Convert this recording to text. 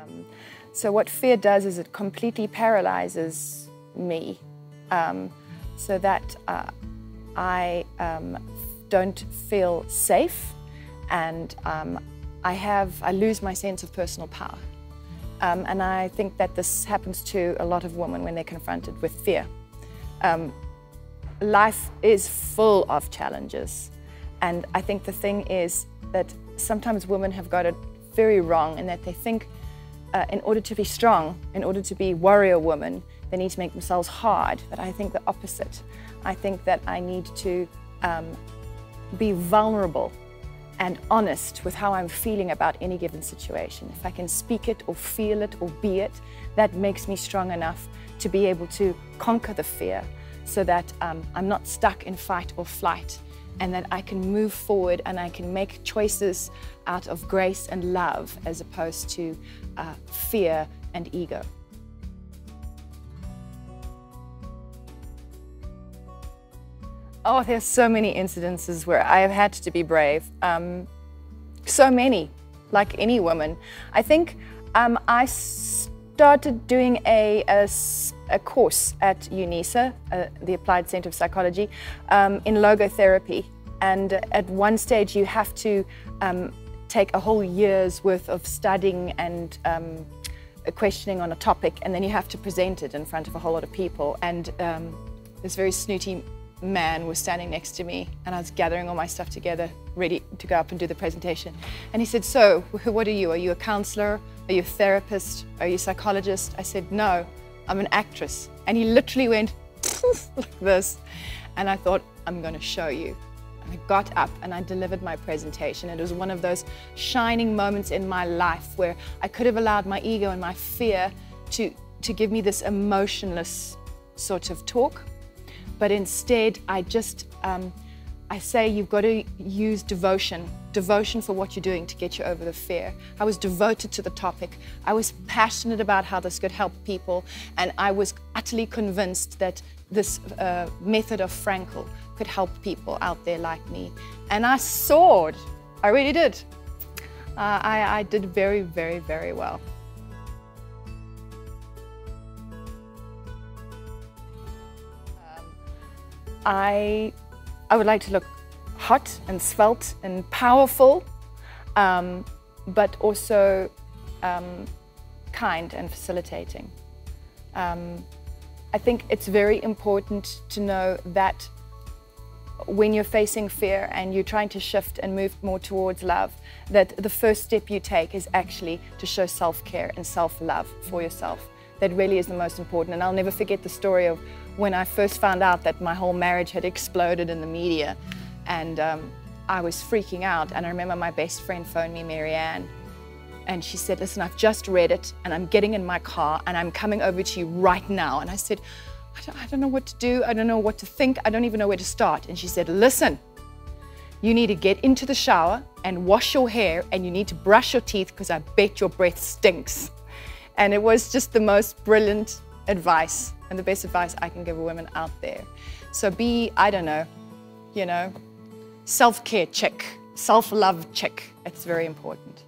Um, so what fear does is it completely paralyzes me um, so that uh, I um, don't feel safe and um, I have I lose my sense of personal power. Um, and I think that this happens to a lot of women when they're confronted with fear. Um, life is full of challenges. And I think the thing is that sometimes women have got it very wrong in that they think uh, in order to be strong, in order to be warrior woman, they need to make themselves hard. But I think the opposite. I think that I need to um, be vulnerable and honest with how I'm feeling about any given situation. If I can speak it or feel it or be it, that makes me strong enough to be able to conquer the fear so that um, I'm not stuck in fight or flight and that I can move forward and I can make choices out of grace and love as opposed to uh, fear and ego. Oh, there's so many incidences where I have had to be brave. Um, so many, like any woman. I think um, I started doing a, a, a course at UNISA, uh, the Applied Center of Psychology, um, in logotherapy. And at one stage, you have to um, take a whole year's worth of studying and um, questioning on a topic, and then you have to present it in front of a whole lot of people. And um, this very snooty man was standing next to me and I was gathering all my stuff together, ready to go up and do the presentation. And he said, So, what are you? Are you a counselor? Are you a therapist? Are you a psychologist? I said, No, I'm an actress. And he literally went like this. And I thought, I'm going to show you. And I got up and I delivered my presentation. It was one of those shining moments in my life where I could have allowed my ego and my fear to, to give me this emotionless sort of talk but instead I just, um, I say you've got to use devotion, devotion for what you're doing to get you over the fear. I was devoted to the topic. I was passionate about how this could help people, and I was utterly convinced that this uh, method of Frankl could help people out there like me. And I soared. I really did. Uh, I, I did very, very, very well. I, I would like to look hot and svelte and powerful, um, but also um, kind and facilitating. Um, I think it's very important to know that when you're facing fear and you're trying to shift and move more towards love, that the first step you take is actually to show self care and self love for yourself. That really is the most important. And I'll never forget the story of when I first found out that my whole marriage had exploded in the media. And um, I was freaking out. And I remember my best friend phoned me, Marianne, and she said, Listen, I've just read it and I'm getting in my car and I'm coming over to you right now. And I said, I don't, I don't know what to do. I don't know what to think. I don't even know where to start. And she said, Listen, you need to get into the shower and wash your hair and you need to brush your teeth because I bet your breath stinks. And it was just the most brilliant advice and the best advice I can give a woman out there. So be, I don't know, you know, self care check, self love check. It's very important.